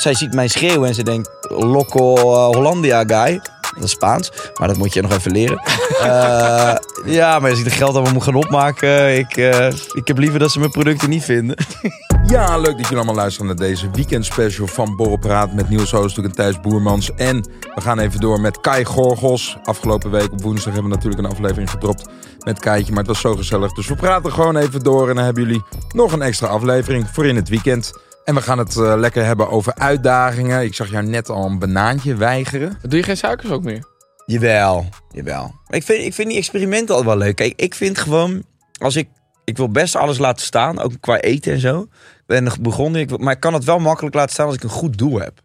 Zij ziet mij schreeuwen en ze denkt, loco uh, Hollandia guy. Dat is Spaans, maar dat moet je nog even leren. Eh, ja, maar als ik de geld allemaal moet gaan opmaken, ik, eh, ik heb liever dat ze mijn producten niet vinden. Ja, leuk dat jullie allemaal luisteren naar deze weekendspecial van Borrelpraat met Niels Hoostuk en Thijs Boermans. En we gaan even door met Kai Gorgels. Afgelopen week op woensdag hebben we natuurlijk een aflevering gedropt met Kaitje, maar het was zo gezellig. Dus we praten gewoon even door en dan hebben jullie nog een extra aflevering voor in het weekend. En we gaan het eh, lekker hebben over uitdagingen. Ik zag jou net al een banaantje weigeren. Doe je geen suikers ook meer? Jawel, jawel. Ik vind, ik vind die experimenten al wel leuk. Kijk, ik vind gewoon, als ik, ik wil best alles laten staan, ook qua eten en zo. Ik ben nog begonnen, ik, maar ik kan het wel makkelijk laten staan als ik een goed doel heb.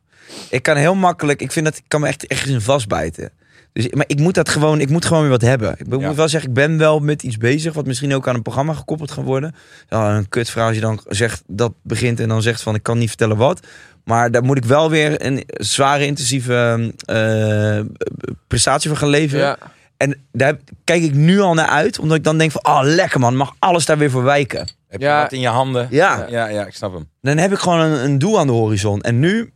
Ik kan heel makkelijk, ik vind dat ik kan me echt ergens in vastbijten. Dus, maar ik moet dat gewoon, ik moet gewoon weer wat hebben. Ik moet Ja. wel zeggen, ik ben wel met iets bezig, wat misschien ook aan een programma gekoppeld gaat worden. Ja, een kutvrouw als je dan zegt, dat begint en dan zegt van, ik kan niet vertellen wat. Maar daar moet ik wel weer een zware, intensieve eh, prestatie voor gaan leveren. Ja. En daar kijk ik nu al naar uit, omdat ik dan denk van, oh lekker man, mag alles daar weer voor wijken. Heb Ja. je wat in je handen? Ja. Ja, ja, ik snap hem. Dan heb ik gewoon een, een doel aan de horizon. En nu,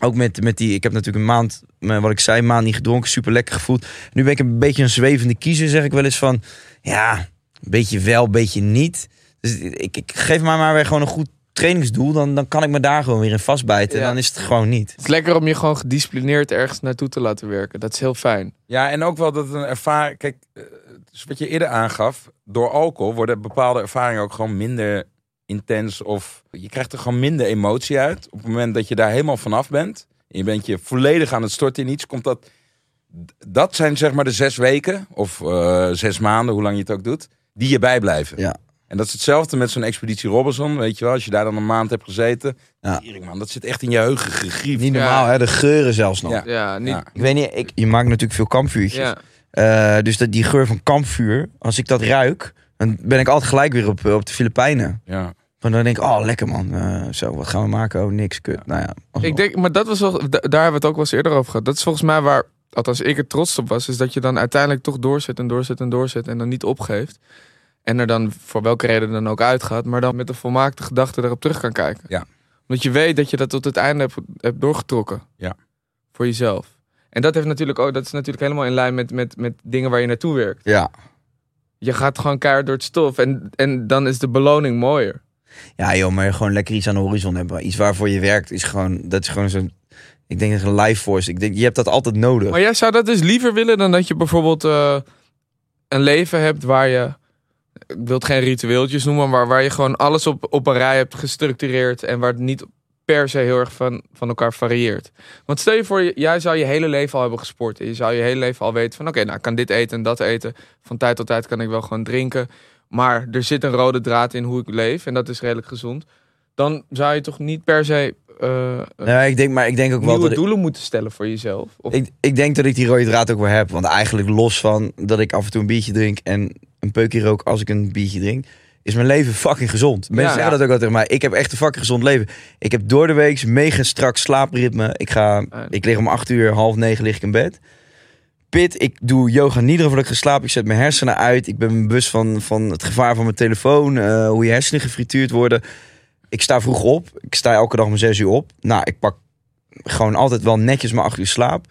ook met, met die, ik heb natuurlijk een maand, wat ik zei, een maand niet gedronken, super lekker gevoeld. Nu ben ik een beetje een zwevende kiezer, zeg ik wel eens van, ja, een beetje wel, een beetje niet. Dus ik, ik geef maar maar weer gewoon een goed trainingsdoel, dan, dan kan ik me daar gewoon weer in vastbijten. Ja. En dan is het gewoon niet. Het is lekker om je gewoon gedisciplineerd ergens naartoe te laten werken. Dat is heel fijn. Ja, en ook wel dat een ervaring... Kijk, eh, dus wat je eerder aangaf, door alcohol worden bepaalde ervaringen ook gewoon minder intens. Of je krijgt er gewoon minder emotie uit. Op het moment dat je daar helemaal vanaf bent. En je bent je volledig aan het storten in iets. Komt dat... Dat zijn zeg maar de zes weken. Of eh, zes maanden, hoe lang je het ook doet. Die je bijblijven. Ja. En dat is hetzelfde met zo'n expeditie Robinson. Weet je wel, als je daar dan een maand hebt gezeten. Ja. Man, dat zit echt in je heugen gegriefd. Niet Ja. normaal, hè? De geuren zelfs nog. Ja. Ja, niet... Ja. Ik weet niet, ik, je maakt natuurlijk veel kampvuurtjes. Ja. Eh, dus dat, die geur van kampvuur, als ik dat ruik, dan ben ik altijd gelijk weer op, op de Filipijnen. Ja. Want dan denk ik, oh lekker man, Eh, zo, wat gaan we maken? Oh, niks, kut. Nou ja, alsnog. Ik denk, maar dat was wel, da- daar hebben we het ook wel eens eerder over gehad. Dat is volgens mij waar, althans ik er trots op was, is dat je dan uiteindelijk toch doorzet en doorzet en doorzet en dan niet opgeeft. En er dan voor welke reden dan ook uitgaat, maar dan met een volmaakte gedachte erop terug kan kijken. Ja. Omdat je weet dat je dat tot het einde hebt, hebt doorgetrokken. Ja. Voor jezelf. En dat, heeft natuurlijk ook, dat is natuurlijk helemaal in lijn met, met, met dingen waar je naartoe werkt. Ja. Je gaat gewoon keihard door het stof en, en dan is de beloning mooier. ja joh, maar gewoon lekker iets aan de horizon hebben. Iets waarvoor je werkt is gewoon, dat is gewoon zo'n, ik denk dat een life force. Ik denk, je hebt dat altijd nodig. Maar jij zou dat dus liever willen dan dat je bijvoorbeeld eh, een leven hebt waar je, ik wil het geen ritueeltjes noemen, maar waar je gewoon alles op, op een rij hebt gestructureerd en waar het niet per se heel erg van, van elkaar varieert. Want stel je voor, jij zou je hele leven al hebben gesport en je zou je hele leven al weten van oké, nou ik kan dit eten en dat eten. Van tijd tot tijd kan ik wel gewoon drinken. Maar er zit een rode draad in hoe ik leef en dat is redelijk gezond. Dan zou je toch niet per se eh, Nee, ik denk, maar ik denk ook wel nieuwe dat ik, doelen moeten stellen voor jezelf. Of, ik, ik denk dat ik die rode draad ook wel heb. Want eigenlijk los van dat ik af en toe een biertje drink en een peukje rook als ik een biertje drink, is mijn leven fucking gezond. Mensen Ja. zeggen dat ook altijd tegen mij. Ik heb echt een fucking gezond leven. Ik heb door de week mega strak slaapritme. Ik, ga, ik lig om acht uur, half negen lig ik in bed. Pit, ik doe yoga niet voordat ik ga slapen. Ik zet mijn hersenen uit. Ik ben bewust van, van het gevaar van mijn telefoon. eh, hoe je hersenen gefrituurd worden. Ik sta vroeg op. Ik sta elke dag om zes uur op. Nou, ik pak gewoon altijd wel netjes mijn acht uur slaap.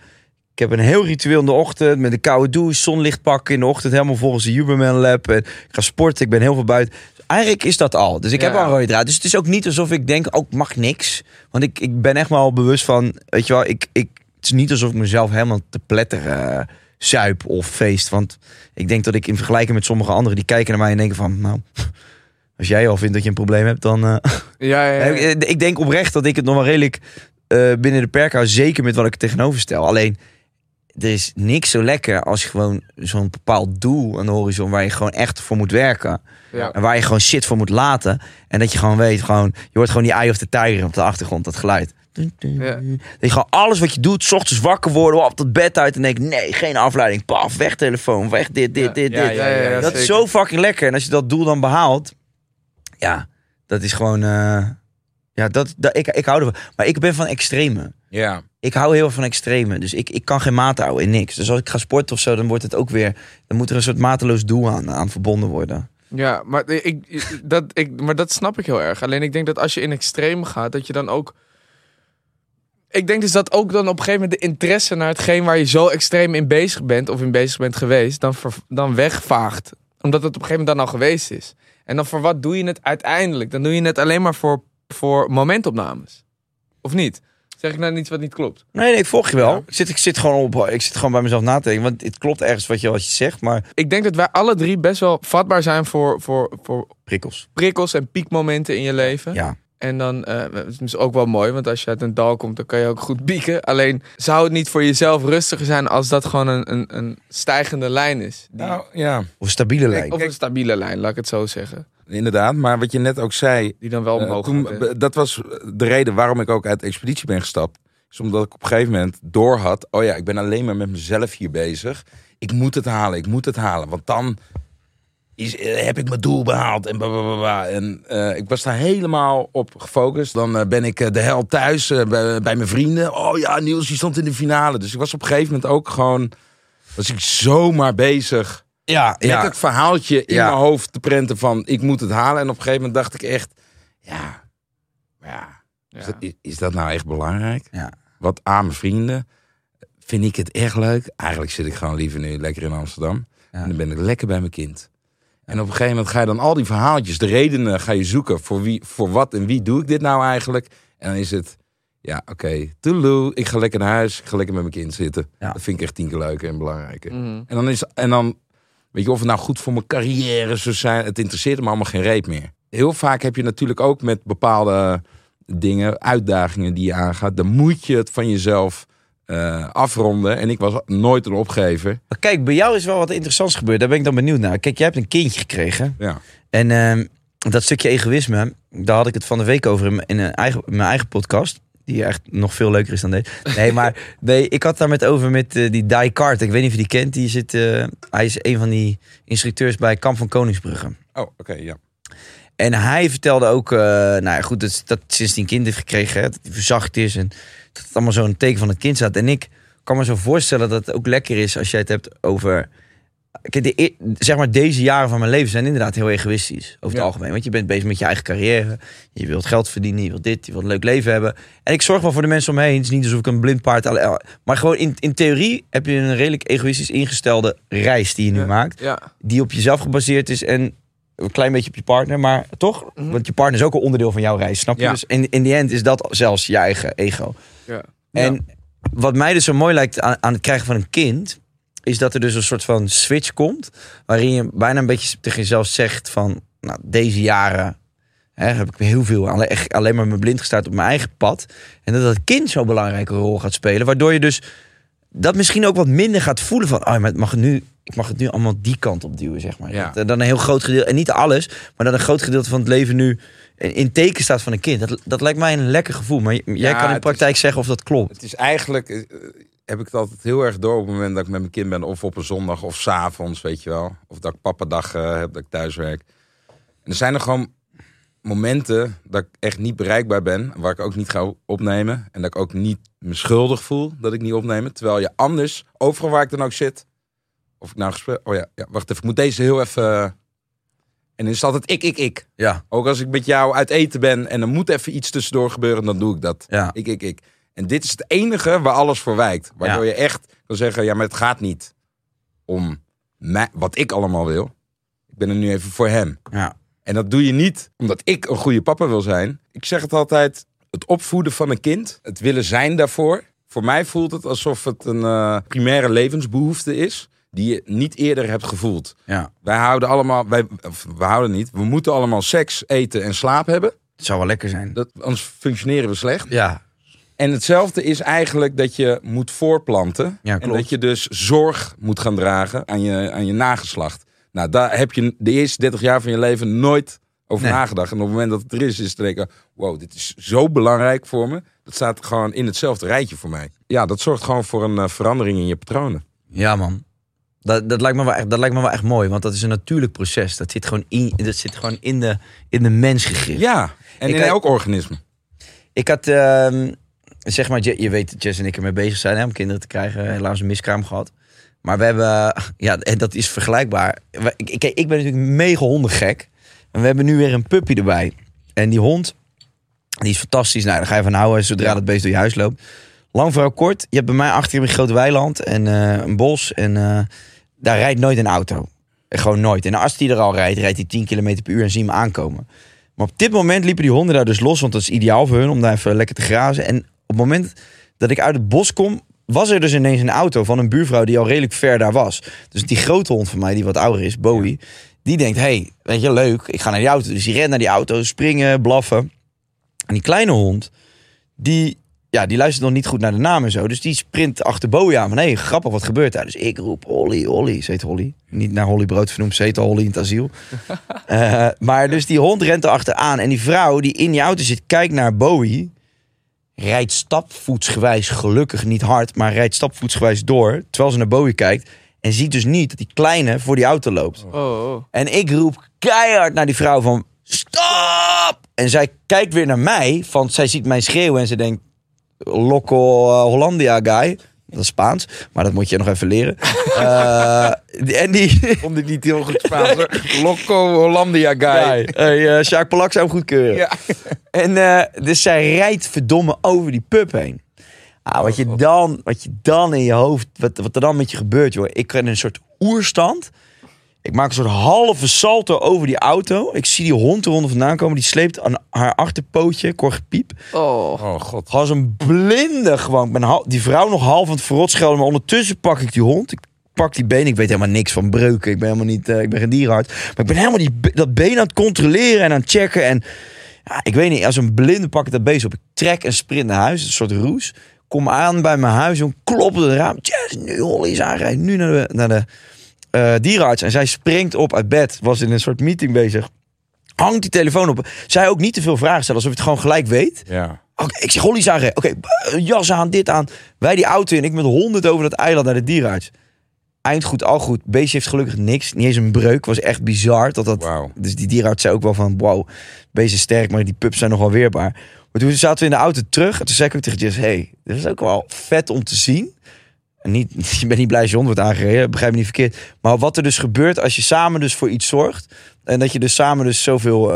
Ik heb een heel ritueel in de ochtend met een koude douche, zonlicht pakken in de ochtend, helemaal volgens de Huberman Lab. En ik ga sporten, ik ben heel veel buiten. Eigenlijk is dat al. Dus ik heb al een rode draad. Dus het is ook niet alsof ik denk, ook mag niks. Want ik, ik ben echt wel bewust van, weet je wel, ik, ik, het is niet alsof ik mezelf helemaal te pletteren eh, zuip of feest. Want ik denk dat ik in vergelijking met sommige anderen, die kijken naar mij en denken van, nou, als jij al vindt dat je een probleem hebt, dan... eh, ja, ja, ik, ik denk oprecht dat ik het nog wel redelijk eh, binnen de perk hou. Zeker met wat ik er tegenover stel. Alleen, er is niks zo lekker als gewoon zo'n bepaald doel aan de horizon... waar je gewoon echt voor moet werken. Ja. En waar je gewoon shit voor moet laten. En dat je gewoon weet, gewoon, je hoort gewoon die eye of the tiger op de achtergrond, dat geluid. Ja. Dat je gewoon alles wat je doet, 's ochtends wakker worden, op dat bed uit en denk nee, geen afleiding. Paf, weg telefoon, weg dit, dit, Ja. dit, dit. dat is zo fucking lekker. En als je dat doel dan behaalt, ja, dat is gewoon, eh, ja, dat, dat, ik, ik hou ervan. Maar ik ben van extreme. Ja. Ik hou heel van extreme. Dus ik, ik kan geen maat houden in niks. Dus als ik ga sporten of zo, dan wordt het ook weer, dan moet er een soort mateloos doel aan, aan verbonden worden. Ja, maar ik, ik- dat, ik, maar dat snap ik heel erg. Alleen ik denk dat als je in extreem gaat, dat je dan ook. Ik denk dus dat ook dan op een gegeven moment de interesse naar hetgeen waar je zo extreem in bezig bent, of in bezig bent geweest, dan, ver- dan wegvaagt. Omdat het op een gegeven moment dan al geweest is. En dan voor wat doe je het uiteindelijk? Dan doe je het alleen maar voor, voor momentopnames. Of niet? Zeg ik nou iets wat niet klopt? Nee, nee, ik volg je wel. Ja. Ik, zit, ik, zit gewoon op, ik zit gewoon bij mezelf na te denken. Want het klopt ergens wat je, wat je zegt, maar Ik denk dat wij alle drie best wel vatbaar zijn voor, voor, voor prikkels. prikkels en piekmomenten in je leven. Ja. En dan eh, het is ook wel mooi, want als je uit een dal komt, dan kan je ook goed pieken. Alleen zou het niet voor jezelf rustiger zijn als dat gewoon een, een, een stijgende lijn is? Die- Nou, ja, Of een stabiele lijn. of een stabiele lijn, laat ik het zo zeggen. Inderdaad. Maar wat je net ook zei, Die dan wel Eh, omhoog toen, gaat, dat was de reden waarom ik ook uit de expeditie ben gestapt. Is omdat ik op een gegeven moment door had. Oh ja, ik ben alleen maar met mezelf hier bezig. Ik moet het halen, ik moet het halen. Want dan is, eh, heb ik mijn doel behaald. En, blablabla. en eh, ik was daar helemaal op gefocust. Dan ben ik de hel thuis bij, bij mijn vrienden. Oh ja, Niels, die stond in de finale. Dus ik was op een gegeven moment ook gewoon... Was ik zomaar bezig Ja, met ja. het verhaaltje in Ja. mijn hoofd te prenten van ik moet het halen. En op een gegeven moment dacht ik echt, ja, ja, is, dat, is dat nou echt belangrijk? Ja. Wat aan mijn vrienden, vind ik het echt leuk? Eigenlijk zit ik gewoon liever nu lekker in Amsterdam. En dan ben ik lekker bij mijn kind. En op een gegeven moment ga je dan al die verhaaltjes, de redenen ga je zoeken voor, wie, voor wat en wie doe ik dit nou eigenlijk? En dan is het, ja oké, okay, ik ga lekker naar huis, ik ga lekker met mijn kind zitten. Ja. Dat vind ik echt tien keer leuker en belangrijker. Mhm. En dan is en dan weet je of het nou goed voor mijn carrière zou zijn. Het interesseert me allemaal geen reet meer. Heel vaak heb je natuurlijk ook met bepaalde dingen, uitdagingen die je aangaat. Dan moet je het van jezelf eh, afronden. En ik was nooit een opgever. Maar kijk, bij jou is wel wat interessants gebeurd. Daar ben ik dan benieuwd naar. Kijk, jij hebt een kindje gekregen. Ja. En ehm, dat stukje egoïsme, daar had ik het van de week over in mijn, eigen, in mijn eigen podcast. Die echt nog veel leuker is dan deze. Nee, maar nee, ik had daar met over met eh, die Die Kart. Ik weet niet of je die kent. Die zit, eh, hij is een van die instructeurs bij Kamp van Koningsbrugge. Oh, oké, ja. En hij vertelde ook, eh, nou ja, goed, dat, dat sinds hij een kind heeft gekregen, hè, dat hij verzacht is en dat het allemaal zo'n teken van het kind staat. En ik kan me zo voorstellen dat het ook lekker is als jij het hebt over. Kijk, de, e- zeg maar, deze jaren van mijn leven zijn inderdaad heel egoïstisch. Over het Ja. algemeen. Want je bent bezig met je eigen carrière. Je wilt geld verdienen, je wilt dit, je wilt een leuk leven hebben. En ik zorg wel voor de mensen om me heen. Het is niet alsof ik een blind paard... alle- Maar gewoon in, in theorie heb je een redelijk egoïstisch ingestelde reis die je nu Ja. maakt Ja. die op jezelf gebaseerd is en een klein beetje op je partner, maar toch? Mhm. Want je partner is ook een onderdeel van jouw reis, snap je? Dus in, in die end is dat zelfs je eigen ego. Ja. En wat mij dus zo mooi lijkt aan, aan het krijgen van een kind, is dat er dus een soort van switch komt, waarin je bijna een beetje tegen jezelf zegt van, nou, deze jaren hè, heb ik heel veel alleen, echt alleen maar me blind gestaard op mijn eigen pad. En dat dat kind zo'n belangrijke rol gaat spelen, waardoor je dus dat misschien ook wat minder gaat voelen van, oh, maar het mag het nu, ik mag het nu allemaal die kant op duwen, zeg maar. Ja. Dat, dan een heel groot gedeelte, en niet alles, maar dat een groot gedeelte van het leven nu in teken staat van een kind. Dat, dat lijkt mij een lekker gevoel. Maar jij Ja, kan in praktijk zeggen of dat klopt. Het is eigenlijk, eh, heb ik het altijd heel erg door op het moment dat ik met mijn kind ben. Of op een zondag of s'avonds, weet je wel. Of dat ik papadag eh, heb, dat ik thuis werk. En er zijn er gewoon momenten dat ik echt niet bereikbaar ben. Waar ik ook niet ga opnemen. En dat ik ook niet me schuldig voel dat ik niet opneem. Terwijl je anders, overal waar ik dan ook zit. Of ik nou gesprek... Oh ja, ja, wacht even. Ik moet deze heel even... eh, En dan is het altijd ik, ik, ik. Ja, Ook als ik met jou uit eten ben en er moet even iets tussendoor gebeuren, dan doe ik dat. ja. Ik, ik, ik. En dit is het enige waar alles voor wijkt. Waardoor Ja. je echt kan zeggen, ja, maar het gaat niet om mij, wat ik allemaal wil. Ik ben er nu even voor hem. ja. En dat doe je niet omdat ik een goede papa wil zijn. Ik zeg het altijd, het opvoeden van een kind, het willen zijn daarvoor. Voor mij voelt het alsof het een eh, primaire levensbehoefte is die je niet eerder hebt gevoeld. ja. Wij houden allemaal, wij, we houden niet, we moeten allemaal seks, eten en slaap hebben. Het zou wel lekker zijn. Dat, anders functioneren we slecht. Ja, En hetzelfde is eigenlijk dat je moet voorplanten. Ja, en dat je dus zorg moet gaan dragen aan je, aan je nageslacht. Nou, daar heb je de eerste 30 jaar van je leven nooit over Nee. nagedacht. En op het moment dat het er is, is het denken... wow, dit is zo belangrijk voor me. Dat staat gewoon in hetzelfde rijtje voor mij. Ja, dat zorgt gewoon voor een eh, verandering in je patronen. Ja, man. Dat, dat, lijkt me wel echt, dat lijkt me wel echt mooi, want dat is een natuurlijk proces. Dat zit gewoon in, dat zit gewoon in, de, in de mens gegrift. Ja, en Ik in had- elk organisme. Ik had, ehm, zeg maar, je, je weet dat Jess en ik ermee bezig zijn hè, om kinderen te krijgen. Helaas een miskraam gehad. Maar we hebben, ja, en dat is vergelijkbaar. We- ik- Kijk, ik ben natuurlijk mega hondengek. En we hebben nu weer een puppy erbij. En die hond, die is fantastisch. Nou, daar ga je van houden zodra Ja. dat beest door je huis loopt. Lang verhaal kort. Je hebt bij mij achter een groot weiland en eh, een bos. En eh, daar rijdt nooit een auto. Gewoon nooit. En als die er al rijdt, rijdt hij 10 km per uur en zie je hem aankomen. Maar op dit moment liepen die honden daar dus los, want dat is ideaal voor hun om daar even lekker te grazen. En het moment dat ik uit het bos kom, was er dus ineens een auto van een buurvrouw die al redelijk ver daar was. Dus die grote hond van mij, die wat ouder is, Bowie, die denkt, hey, weet je, leuk, ik ga naar die auto. Dus die rent naar die auto, springen, blaffen. En die kleine hond, die, ja, die luistert nog niet goed naar de naam en zo. Dus die sprint achter Bowie aan van, hé, hey, grappig, wat gebeurt daar? Dus ik roep, Holly, Holly, ze heet Holly. Niet naar Holly Brood vernoemd, ze heet al Holly in het asiel. Eh, maar dus die hond rent erachteraan. En die vrouw die in die auto zit, kijkt naar Bowie. Rijdt stapvoetsgewijs, gelukkig niet hard, maar rijdt stapvoetsgewijs door. Terwijl ze naar Bowie kijkt. En ziet dus niet dat die kleine voor die auto loopt. Oh, oh. En ik roep keihard naar die vrouw van... Stop! En zij kijkt weer naar mij, van zij ziet mij schreeuwen en ze denkt... Loco eh, Hollandia guy. Dat is Spaans, maar dat moet je nog even leren. Eh, en die... Vond ik niet heel goed Spaans. Loco Hollandia guy. Hey, eh Sjaak Polak zou hem goedkeuren. Ja. En eh, dus zij rijdt verdomme over die pup heen. Ah, wat, je dan, wat je dan in je hoofd, wat, wat er dan met je gebeurt, joh. Ik ben in een soort oerstand. Ik maak een soort halve salto over die auto. Ik zie die hond eronder vandaan komen. Die sleept aan haar achterpootje, ik hoor gepiep. Oh. Oh god. Gewoon een blinde gewoon. Ik ben die vrouw nog half aan het verrot schelden. Maar ondertussen pak ik die hond. Ik pak die been. Ik weet helemaal niks van breuken. Ik ben helemaal niet, eh, ik ben geen dierenarts. Maar ik ben helemaal die, dat been aan het controleren en aan het checken. En ja, ik weet niet, als een blinde pak ik dat beest op. Ik trek en sprint naar huis. Een soort roes. Kom aan bij mijn huis. En klop op het raam. Yes, nu Holly is aanrijden. Nu naar de, naar de dierenarts. En zij springt op uit bed. Was in een soort meeting bezig. Hangt die telefoon op. Zij ook niet te veel vragen stellen. Alsof je het gewoon gelijk weet. Ja. Ik zeg Holly aangereden. Oké, eh, jas aan, dit aan. Wij die auto in. Ik met honderd over dat eiland naar de dierenarts. Eind goed, al goed. Beestje heeft gelukkig niks. Niet eens een breuk. Was echt bizar. Dat dat. Dus die dierenarts zei ook wel van... Wow, beest is sterk, maar die pups zijn nog wel weerbaar. Maar toen zaten we in de auto terug. En toen zei ik ook tegen Jess... Hey, dit is ook wel vet om te zien. Niet, je bent niet blij als je hond wordt aangereden. Begrijp me niet verkeerd. Maar wat er dus gebeurt als je samen dus voor iets zorgt... En dat je dus samen dus zoveel eh,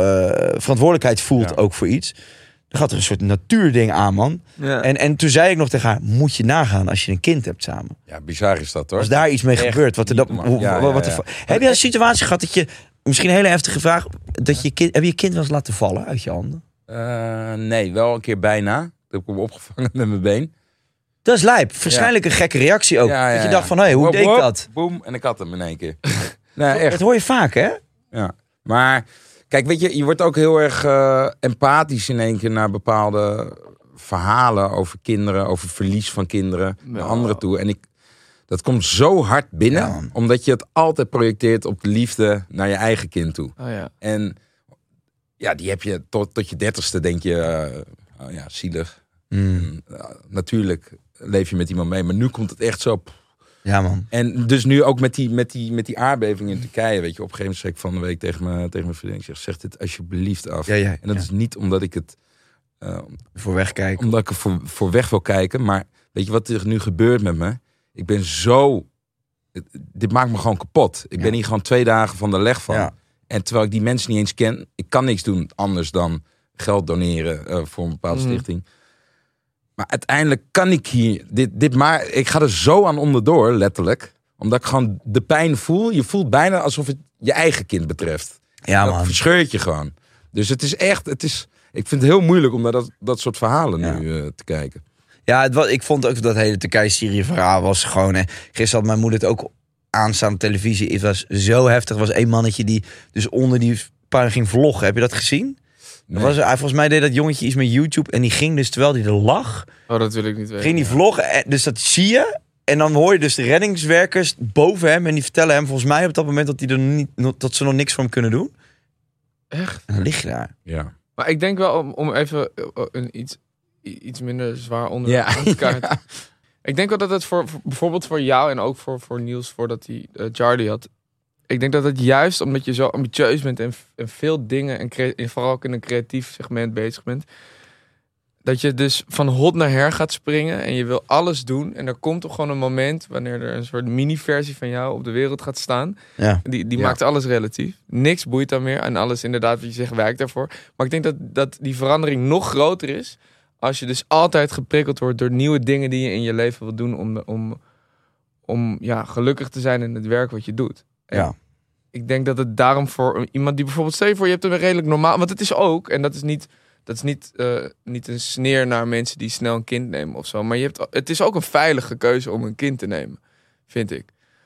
verantwoordelijkheid voelt Ja. ook voor iets... Dan gaat er een soort natuurding aan, man. Ja. En, en toen zei ik nog tegen haar, moet je nagaan als je een kind hebt samen. Ja, bizar is dat hoor. Als daar iets mee Echt gebeurt. Wat er Ja, fu- Heb je een situatie gehad dat je, misschien een hele heftige vraag, dat je kind, heb je je kind wel eens laten vallen uit je handen? Eh, nee, wel een keer bijna. Toen heb ik hem opgevangen met mijn been. Dat is lijp. Waarschijnlijk een gekke reactie ook. Ja, ja, dat je dacht van, hé, hey, hoe Wop, deed ik dat? Boom, en ik had hem in één keer. nee, Dat echt. hoor je vaak, hè? Ja. Maar kijk, weet je, je wordt ook heel erg eh, empathisch in één keer naar bepaalde verhalen over kinderen, over verlies van kinderen naar anderen toe. En ik, dat komt zo hard binnen, Ja, omdat je het altijd projecteert op de liefde naar je eigen kind toe. Oh ja. En ja, die heb je tot, tot je dertigste, denk je, eh, oh ja, zielig. Mm. En, ja, natuurlijk leef je met iemand mee, maar nu komt het echt zo. Ja, man. En dus nu ook met die, met die, met die aardbeving in Turkije, weet je, op een gegeven moment zei ik van de week tegen, me, tegen mijn vriendin, ik zeg, zeg dit alsjeblieft af. Ja, ja, En dat ja. is niet omdat ik het, eh, Voor wegkijken. omdat ik er voor, voor weg wil kijken, maar weet je wat er nu gebeurt met me? Ik ben zo, dit maakt me gewoon kapot. Ik ben hier gewoon twee dagen van de leg van. En terwijl ik die mensen niet eens ken, ik kan niks doen anders dan geld doneren eh, voor een bepaalde Mhm. stichting. Maar uiteindelijk kan ik hier, dit, dit maar, ik ga er zo aan onderdoor, letterlijk. Omdat ik gewoon de pijn voel. Je voelt bijna alsof het je eigen kind betreft. Ja, dat man. verscheurt je gewoon. Dus het is echt, het is, ik vind het heel moeilijk om naar dat, dat soort verhalen Ja. nu eh, te kijken. Ja, het was, ik vond ook dat hele Turkije-Syrië verhaal was gewoon... Hè, gisteren had mijn moeder het ook aanstaan op televisie. Het was zo heftig. Er was één mannetje die dus onder die puin ging vloggen. Heb je dat gezien? Er Was, hij, volgens mij deed dat jongetje iets met YouTube. En die ging dus, terwijl hij er lag, Oh, dat wil ik niet weten. ging die vloggen. En- Dus dat zie je. En dan hoor je dus de reddingswerkers boven hem. En die vertellen hem volgens mij op dat moment dat, hij er niet, dat ze nog niks voor hem kunnen doen. Echt? En dan lig je daar. Ja. Maar ik denk wel om, om even eh, een iets, iets minder zwaar onderwerp Ja. aan te kaarten. Ik denk wel dat het voor, voor- bijvoorbeeld voor jou en ook voor, voor Niels, voordat hij eh, Charlie had. Ik denk dat het juist omdat je zo ambitieus bent en, en veel dingen, en, crea- en vooral ook in een creatief segment bezig bent, dat je dus van hot naar her gaat springen en je wil alles doen. En er komt toch gewoon een moment wanneer er een soort mini-versie van jou op de wereld gaat staan. Ja. Die, die Ja. maakt alles relatief. Niks boeit dan meer. En alles inderdaad, wat je zegt, werkt daarvoor. Maar ik denk dat, dat die verandering nog groter is. Als je dus altijd geprikkeld wordt door nieuwe dingen die je in je leven wilt doen. Om, om, om ja, gelukkig te zijn in het werk wat je doet. En Ja. Ik denk dat het daarom voor iemand die bijvoorbeeld, stel je voor, je hebt een redelijk normaal. Want het is ook, en dat is niet, dat is niet, eh, niet een sneer naar mensen die snel een kind nemen of zo. Maar je hebt, het is ook een veilige keuze om een kind te nemen, vind ik.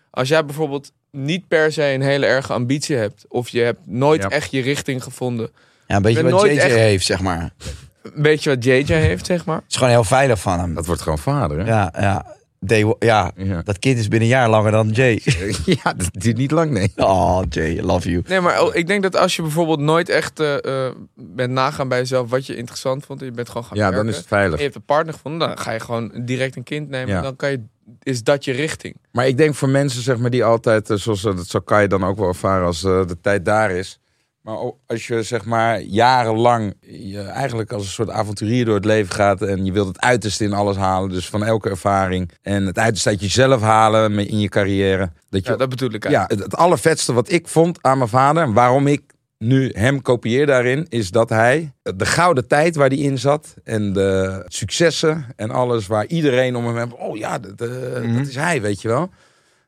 Als jij bijvoorbeeld niet per se een hele erge ambitie hebt. Of je hebt nooit Ja. echt je richting gevonden. Ja, een beetje wat JJ echt- heeft, zeg maar. Het Weet je wat JJ heeft, zeg maar? is gewoon heel veilig van hem. Dat wordt gewoon vader, hè? Ja, ja. Day ja, Ja. dat kind is binnen een jaar langer dan Jay. ja, dat duurt niet lang, nee. Oh, Jay, I love you. Nee, maar oh, ik denk dat als je bijvoorbeeld nooit echt eh, eh, bent nagaan bij jezelf wat je interessant vond. En je bent gewoon gaan Ja, werken. dan is het en veilig. je hebt een partner gevonden, dan ga je gewoon direct een kind nemen. Ja. Dan kan je, is dat je richting. Maar ik denk voor mensen zeg maar, die altijd, eh, zoals dat zo kan je dan ook wel ervaren als de tijd daar is. Maar als je zeg maar jarenlang je eigenlijk als een soort avonturier door het leven gaat en je wilt het uiterste in alles halen, dus van elke ervaring en het uiterste uit jezelf halen in je carrière. Dat je Ja, dat bedoel ik ja, eigenlijk. het, het allervetste wat ik vond aan mijn vader, en waarom ik nu hem kopieer daarin, is dat hij de gouden tijd waar hij in zat en de successen en alles waar iedereen om hem oh ja, dat, Mhm. dat is hij, weet je wel.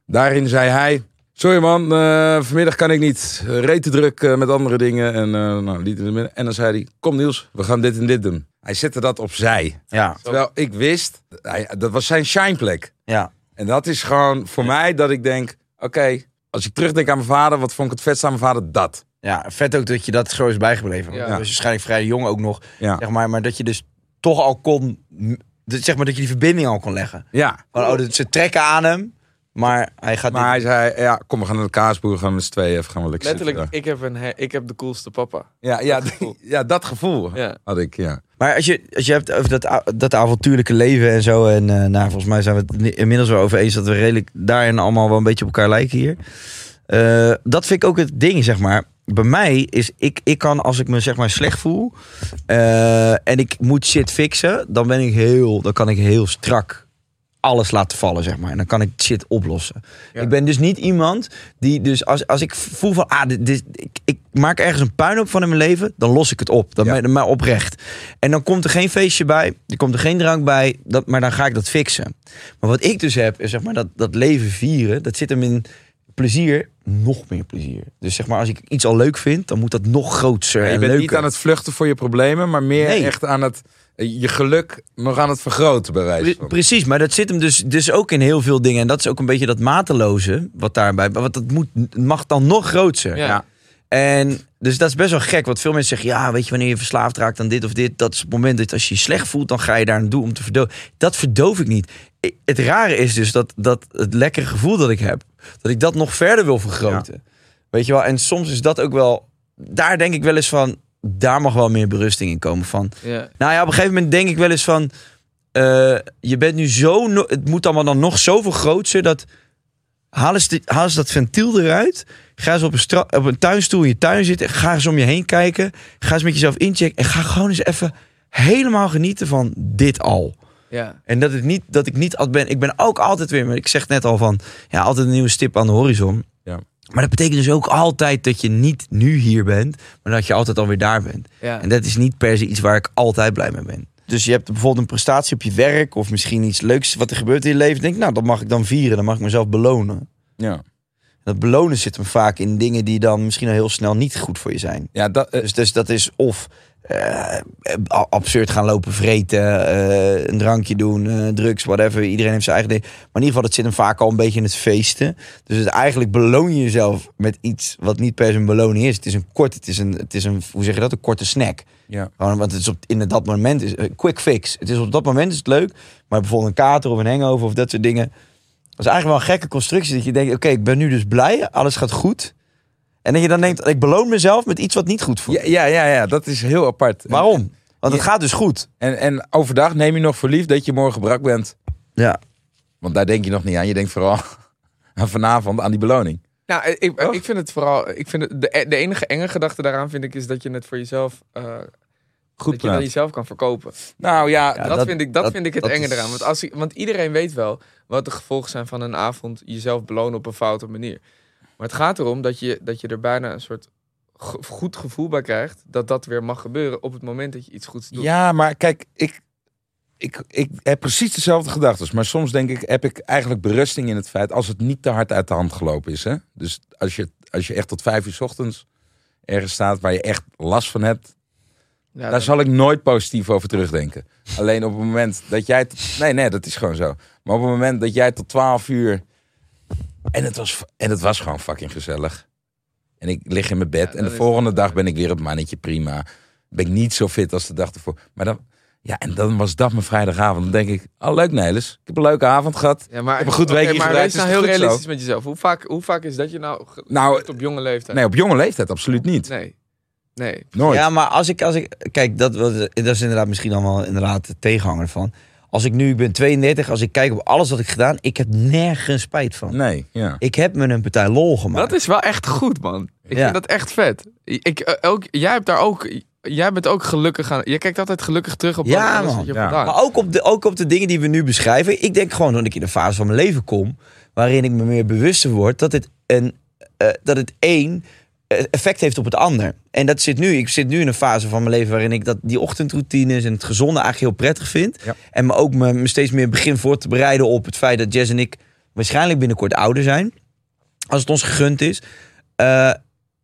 Daarin zei hij, sorry man, eh, vanmiddag kan ik niet, reed te druk eh, met andere dingen en, eh, nou, liet in de midden. en dan zei hij, kom Niels, we gaan dit en dit doen. Hij zette dat opzij. Ja, Terwijl ik wist, hij, dat was zijn shineplek. ja. En dat is gewoon voor mij dat ik denk: oké, als ik terugdenk aan mijn vader, wat vond ik het vetst aan mijn vader? Dat. Ja, vet ook dat je dat zo is bijgebleven. Ja. Ja. was waarschijnlijk vrij jong ook nog, Ja. zeg maar. Maar dat je dus toch al kon, dat- zeg maar dat je die verbinding al kon leggen. Ja. Van, oh, ze trekken aan hem, maar hij gaat Maar hij zei: ja, kom, we gaan naar de kaasboer, gaan we met z'n tweeën even gaan we lekker Letterlijk, zitten. ik heb, een, he- ik heb de coolste papa. Ja, ja, dat gevoel. ja, dat gevoel Ja. had ik, ja. Maar als je, als je hebt over dat, a- dat avontuurlijke leven en zo. En eh, nou, volgens mij zijn we het inmiddels wel over eens dat we redelijk daarin allemaal wel een beetje op elkaar lijken hier. Eh, dat vind ik ook het ding, zeg maar. Bij mij is, ik, ik kan als ik me zeg maar slecht voel eh, en ik moet shit fixen, dan ben ik heel, dan kan ik heel strak alles laten vallen, zeg maar. En dan kan ik shit oplossen. Ja. Ik ben dus niet iemand die dus als, als ik voel van, ah, dit, dit- ik, ik maak ergens een puinhoop van in mijn leven, dan los ik het op. Dan Ja. ben maar oprecht. En dan komt er geen feestje bij, er komt er geen drank bij, dat, maar dan ga ik dat fixen. Maar wat ik dus heb, is zeg maar dat, dat leven vieren, dat zit hem in plezier, nog meer plezier. Dus zeg maar, als ik iets al leuk vind, dan moet dat nog groter je en bent leuker. niet aan het vluchten voor je problemen, maar meer Nee. echt aan het, je geluk nog aan het vergroten, bij wijze Pre- van. precies, maar dat zit hem dus, dus ook in heel veel dingen. En dat is ook een beetje dat mateloze wat daarbij. Want dat moet, mag dan nog groter. Ja. Ja. En dus dat is best wel gek. Want veel mensen zeggen, ja, weet je, wanneer je verslaafd raakt aan dit of dit. Dat is het moment dat als je je slecht voelt, dan ga je daar naartoe om te verdoven. Dat verdoof ik niet. Het rare is dus dat, dat het lekkere gevoel dat ik heb, dat ik dat nog verder wil vergroten. Weet je wel, en soms is dat ook wel, daar denk ik wel eens van, daar mag wel meer berusting in komen van. Ja. Nou ja, op een gegeven moment denk ik wel eens van... eh, je bent nu zo... no- het moet allemaal dan nog zoveel groter dat... Haal eens, dit- haal eens dat ventiel eruit. Ga eens op een, op een tuinstoel in je tuin zitten. Ga eens om je heen kijken. Ga eens met jezelf inchecken. En ga gewoon eens even helemaal genieten van dit al. Ja. En dat, het niet, dat ik niet altijd ben... Ik ben ook altijd weer... Maar ik zeg net al van... Ja, altijd een nieuwe stip aan de horizon. Maar dat betekent dus ook altijd dat je niet nu hier bent. Maar dat je altijd alweer daar bent. Ja. En dat is niet per se iets waar ik altijd blij mee ben. Dus je hebt bijvoorbeeld een prestatie op je werk of misschien iets leuks wat er gebeurt in je leven. Denk, nou, dat mag ik dan vieren, dan mag ik mezelf belonen. Ja. Dat belonen zit hem vaak in dingen die dan misschien al heel snel niet goed voor je zijn. Ja, dat, eh, Dus, dus dat is of eh, absurd gaan lopen vreten, eh, een drankje doen, drugs, whatever. Iedereen heeft zijn eigen ding. Maar in ieder geval, dat zit hem vaak al een beetje in het feesten. Dus het, eigenlijk beloon je jezelf met iets wat niet per se een beloning is. Het is een kort, het is een, het is een hoe zeg je dat, een korte snack. ja. Gewoon, want het is op, in dat moment is een quick fix. Het is op dat moment is het leuk, maar bijvoorbeeld een kater of een hangover of dat soort dingen. Dat is eigenlijk wel een gekke constructie dat je denkt, oké, ik ben nu dus blij, alles gaat goed. En dat je dan denkt, ik beloon mezelf met iets wat niet goed voelt. Ja, ja, ja, ja, dat is heel apart. Waarom? Want het Ja. gaat dus goed. En, en overdag neem je nog voor lief dat je morgen brak bent. Ja. Want daar denk je nog niet aan. Je denkt vooral aan vanavond aan die beloning. Nou, ik, ik vind het vooral. Ik vind het, de, de enige enge gedachte daaraan vind ik is dat je het voor jezelf. eh, Goed dat je dan jezelf kan verkopen. Nou ja, Ja, dat, dat- vind ik, dat, dat- vind ik het dat enge is- eraan. Want, als, je- want iedereen weet wel wat de gevolgen zijn van een avond jezelf belonen op een foute manier. Maar het gaat erom dat je, dat je er bijna een soort ge- goed gevoel bij krijgt. Dat dat weer mag gebeuren op het moment dat je iets goeds doet. ja, maar kijk, ik, ik, ik heb precies dezelfde gedachten. Maar soms denk ik, heb ik eigenlijk berusting in het feit als het niet te hard uit de hand gelopen is. Hè? Dus als je, als je echt tot vijf uur 's ochtends ergens staat waar je echt last van hebt, Ja, Daar zal ik nooit positief over terugdenken. Alleen op het moment dat jij... Tot, nee, nee, dat is gewoon zo. Maar op het moment dat jij tot 12 uur... En het was, en het was gewoon fucking gezellig. En ik lig in mijn bed. Ja, en de volgende dag ben ik weer het mannetje prima. Ben ik niet zo fit als de dag ervoor. Maar dan... Ja, en dan was dat mijn vrijdagavond. Dan denk ik, oh leuk Nelis. Ik heb een leuke avond gehad. ja, maar, heb een goed weekje Maar wees nou is heel zo? realistisch met jezelf. Hoe vaak, hoe vaak is dat je nou Nou, op jonge leeftijd? nee, op jonge leeftijd absoluut niet. Nee. Nee. Nooit. Ja, maar als ik, als ik kijk, dat, dat is inderdaad misschien allemaal inderdaad de tegenhanger van. Als ik nu, ik ben 32, als ik kijk op alles wat ik gedaan, ik heb nergens spijt van. Nee, ja. Ik heb me een partij lol gemaakt. Dat is wel echt goed, man. Ik Ja. vind dat echt vet. Ik, eh, ook, jij hebt daar ook... Jij bent ook gelukkig aan... Je kijkt altijd gelukkig terug op Ja, alles man. wat je Ja. hebt gedaan. Maar ook op, de, ook op de dingen die we nu beschrijven. Ik denk gewoon dat ik in een fase van mijn leven kom. waarin ik me meer bewuster word dat het, een, eh, dat het één eh, effect heeft op het ander. En dat zit nu. Ik zit nu in een fase van mijn leven waarin ik dat, die ochtendroutines en het gezonde eigenlijk heel prettig vind. Ja. En me ook me, me steeds meer begin voor te bereiden op het feit dat Jess en ik waarschijnlijk binnenkort ouder zijn. Als het ons gegund is. Eh,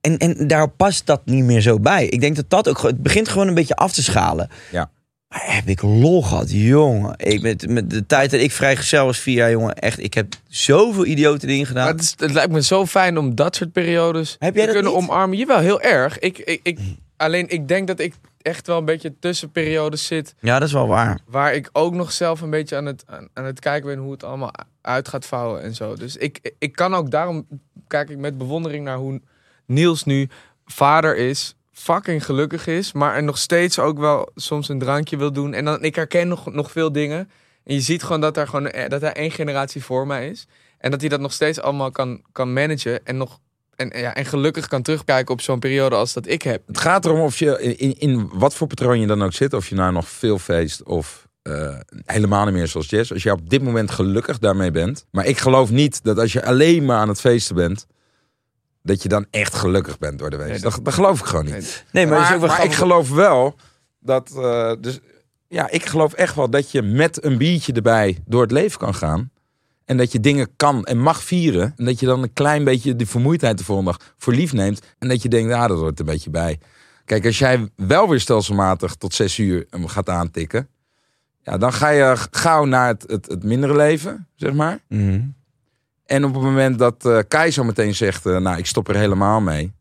en, en daar past dat niet meer zo bij. Ik denk dat dat ook. Het begint gewoon een beetje af te schalen. Ja. Heb ik lol gehad, jongen. Ik, met, met de tijd dat ik vrijgezel was, vier jaar, jongen. Echt, ik heb zoveel idiote dingen gedaan. Maar het, is- het lijkt me zo fijn om dat soort periodes Heb jij te kunnen niet? omarmen. Jawel, heel erg. Ik, ik, ik, alleen ik denk dat ik echt wel een beetje tussen periodes zit... Ja, dat is wel waar. waar ik ook nog zelf een beetje aan het, aan, aan het kijken ben hoe het allemaal uit gaat vouwen en zo. Dus ik, ik kan ook daarom kijk ik met bewondering naar hoe Niels nu vader is, fucking gelukkig is, maar er nog steeds ook wel soms een drankje wil doen. En dan ik herken nog, nog veel dingen. En je ziet gewoon dat er gewoon eh, dat hij één generatie voor mij is. En dat hij dat nog steeds allemaal kan, kan managen. En nog en, ja, en gelukkig kan terugkijken op zo'n periode als dat ik heb. Het gaat erom of je in, in, in wat voor patroon je dan ook zit. Of je nou nog veel feest of eh, helemaal niet meer zoals Jess. Als je op dit moment gelukkig daarmee bent. Maar ik geloof niet dat als je alleen maar aan het feesten bent. Dat je dan echt gelukkig bent door de week. Nee, dat, dat- dat geloof ik gewoon niet. Nee, Nee, maar, ik geloof wel dat. eh, dus, ja, ik geloof echt wel dat je met een biertje erbij door het leven kan gaan. En dat je dingen kan en mag vieren. En dat je dan een klein beetje de vermoeidheid de volgende dag voor lief neemt. En dat je denkt, ah, dat hoort een beetje bij. Kijk, als jij wel weer stelselmatig tot zes uur hem gaat aantikken. Ja, dan ga je gauw naar het, het, het mindere leven, zeg maar. Mhm. En op het moment dat eh Kai zo meteen zegt, eh, nou, ik stop er helemaal mee.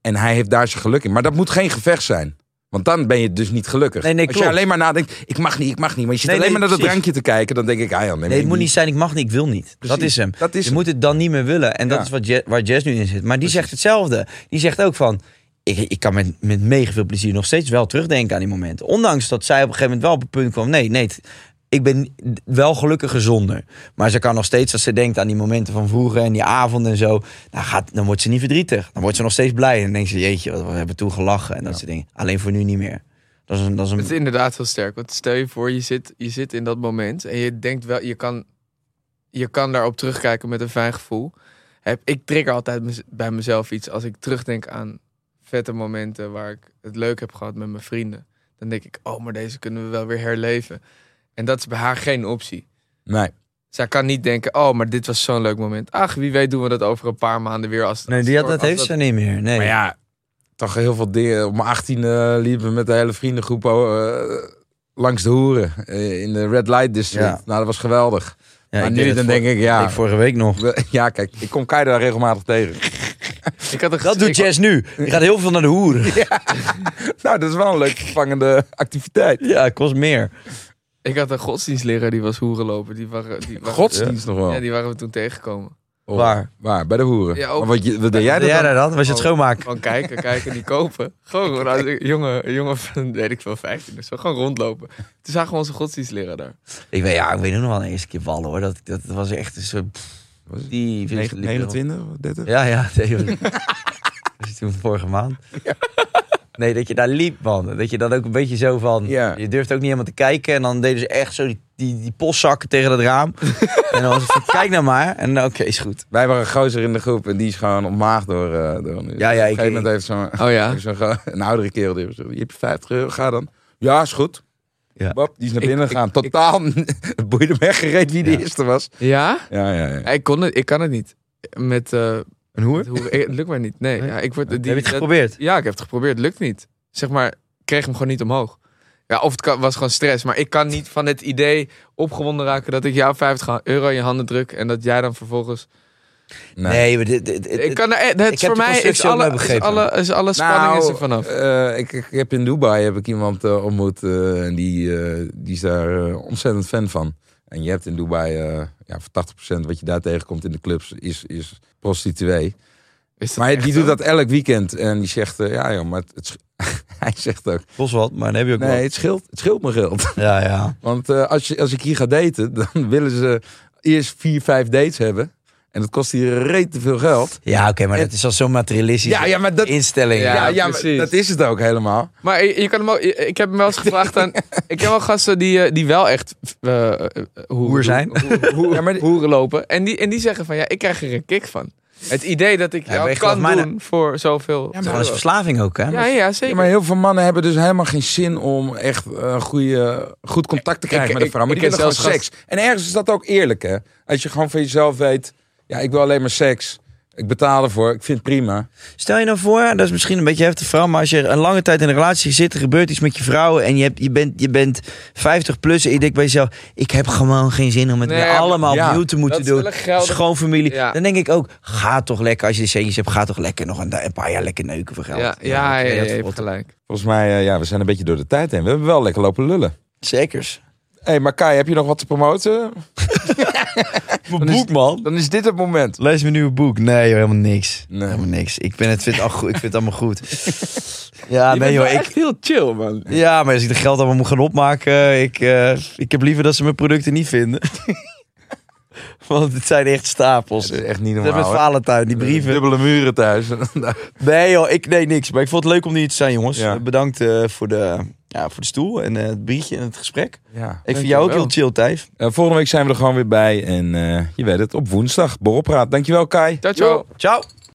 En hij heeft daar zijn geluk in. Maar dat moet geen gevecht zijn. Want dan ben je dus niet gelukkig. Nee, nee, Als je klopt. alleen maar nadenkt, ik mag niet, ik mag niet. Maar je zit Nee, alleen nee, maar naar dat precies. drankje te kijken. Dan denk ik, ah ja, nee, Nee, het moet niet zijn, ik mag niet, ik wil niet. Dat Precies. is hem. Dat is je hem. moet het dan niet meer willen. En dat Ja. is wat Je- waar Jess nu in zit. Maar die zegt hetzelfde. Die zegt ook van... Ik, ik kan met, met mega veel plezier nog steeds wel terugdenken aan die momenten. Ondanks dat zij op een gegeven moment wel op het punt kwam... Nee, nee, het- ik ben wel gelukkiger zonder. Maar ze kan nog steeds, als ze denkt aan die momenten van vroeger... en die avonden en zo... Dan, gaat, dan wordt ze niet verdrietig. Dan wordt ze nog steeds blij. En dan denkt ze, jeetje, wat- we hebben toen gelachen. En dat soort dingen. Alleen voor nu niet meer. Dat is een... Dat is Het is een inderdaad heel sterk. Want stel je voor, je zit, je zit in dat moment en je denkt wel, je kan, je kan daarop terugkijken met een fijn gevoel. Heb, ik trigger altijd bij mezelf iets als ik terugdenk aan vette momenten waar ik het leuk heb gehad met mijn vrienden. Dan denk ik, oh, maar deze kunnen we wel weer herleven. En dat is bij haar geen optie. Nee. Zij kan niet denken, oh, maar dit was zo'n leuk moment. Ach, wie weet doen we dat over een paar maanden weer. Als, nee, die had, dat als heeft ze niet meer. Nee. Maar ja, toch heel veel dingen. Op mijn 18 e liepen we met de hele vriendengroep eh, langs de hoeren. eh, in de Red Light District. Ja. Nou, dat was geweldig. Ja, maar nu dan denk ik, ja. Ik vorige week nog. we- Ja, kijk, ik kom Kai daar regelmatig tegen. Ik had een Dat doet Jess nu. Die gaat heel veel naar de hoeren. nou, dat is wel een leuk vervangende activiteit. Ja, het kost meer. Ik had een godsdienstleraar die was hoerenlopen. Die waren, die waren, Godsdienst nog wel. Ja, die waren we toen tegengekomen. Oh, Waar? Waar? Bij de hoeren. Ja, ook- Maar wat, je, wat deed jij Jij dat dan? daar dan? Was je het Oh. schoonmaken? Gewoon kijken, kijken, niet kopen. Gewoon, gewoon als een jongen, jongen van, weet ik veel, 15 of zo. Gewoon rondlopen. Toen zagen we onze godsdienstleraar daar. Ik weet, ja, ik weet nog wel een eerste keer vallen hoor. Dat, dat was echt een soort... pff, Was het Die 29, 30? Ja, ja. Nee, dat was toen vorige maand. Nee, dat je daar liep, man. Dat je dan ook een beetje zo van... Ja. Je durft ook niet helemaal te kijken. En dan deden ze echt zo die, die, die postzakken tegen het raam. en dan was het van, kijk nou maar. En oké, is goed. Wij waren een gozer in de groep en die is gewoon ontmaagd door... eh door een, Ja, ja, Op een ik- gegeven moment heeft zo'n Oh ja? go- een oudere kerel die heeft je hebt 50 euro, ga dan. Ja, is goed. Ja. Bop, die is naar binnen gegaan. Totaal, boeide hem weggereed wie de Ja. eerste was. Ja? Ja, ja, ja. Ik, kon het, ik kan het niet. Met, eh, Een hoer? hoe, het lukt mij niet. Nee, Nee? ja, ik word, die, Heb je het dat- geprobeerd? Ja, ik heb het geprobeerd. Het lukt niet. Zeg maar, ik kreeg hem gewoon niet omhoog. Ja, of het kan- was gewoon stress. Maar ik kan niet van het idee opgewonden raken dat ik jou 50 euro in je handen druk. En dat jij dan vervolgens... Nee. Nee, maar dit, dit, dit- ik kan, er- het, ik heb voor mij is alle, is alle, is alle spanning is er vanaf. eh, ik, ik heb in Dubai heb ik iemand eh, ontmoet eh, en die, eh, die is daar eh, ontzettend fan van. En je hebt in Dubai, eh, ja, voor 80% wat je daar tegenkomt in de clubs, is, is prostituee. Is Maar die zo? doet dat elk weekend en die zegt, eh, ja joh, maar het, hij zegt ook, kost wat, maar dan heb je ook nee, het scheelt, het scheelt me geld. Ja, ja. Want eh, als, je, als ik hier ga daten, dan willen ze eerst vier, vijf dates hebben. En dat kost hier reet te veel geld. Ja, oké, maar En- dat is al zo'n materialistische Ja, ja, maar dat, instelling. Ja, ja, ja, maar precies. dat is het ook helemaal. Maar je, je kan hem ook, ik heb hem wel eens gevraagd aan... ik heb wel gasten die, eh, die wel echt eh, eh, hoeren, Hoer zijn. ho- ho- Ja, maar die- hoeren lopen. En die, en die zeggen van, ja, ik krijg er een kick van. Het idee dat ik Ja, jou maar kan doen voor zoveel... Het is gewoon een verslaving ook, hè? ja, ja, Ja, zeker. maar heel veel mannen hebben dus helemaal geen zin om echt een goede, goed contact te krijgen Ik- met een vrouw. Maar ik die ken willen gewoon zelfs seks. En ergens is dat ook eerlijk, hè? Als je gewoon van jezelf weet, ja, ik wil alleen maar seks. Ik betaal ervoor, ik vind het prima. Stel je nou voor, dat is misschien een beetje heftig vrouw, maar als je een lange tijd in een relatie zit, er gebeurt iets met je vrouw en je, hebt, je, bent, je bent 50 plus en je denkt bij jezelf, ik heb gewoon geen zin om het Nee, weer allemaal ja, opnieuw te moeten doen. Schoonfamilie. Ja. Dan denk ik ook, ga toch lekker, als je de centjes hebt, ga toch lekker nog een, een paar jaar lekker neuken voor geld. Ja, ja, ja, ja, gelijk. Volgens mij, eh, ja, we zijn een beetje door de tijd heen. We hebben wel lekker lopen lullen. Zekers. Hé, hey, maar Kai, heb je nog wat te promoten? Mijn boek, man. Dan is dit het moment. Lees mijn nieuwe boek. Nee, joh, helemaal niks. Nee. Helemaal niks. Ik, ben het, vind het, al goed. ik vind het allemaal goed. Ja, je nee joh. Ik, echt heel chill, man. ja, maar als ik de geld allemaal moet gaan opmaken, ik, eh, ik heb liever dat ze mijn producten niet vinden. Want het zijn echt stapels. Dat is echt niet met normaal. hè? Valentijn, die brieven. Dubbele muren thuis. Nee joh, ik nee niks. Maar ik vond het leuk om hier te zijn jongens. Ja. Bedankt eh, voor, de, ja, voor de stoel en eh, het biertje en het gesprek. ja. Ik vind jou ook heel chill Thijs. Eh, volgende week zijn we er gewoon weer bij. En eh, je weet het, op woensdag. Borrelpraat. Dankjewel Kai. Ciao, ciao. Ciao.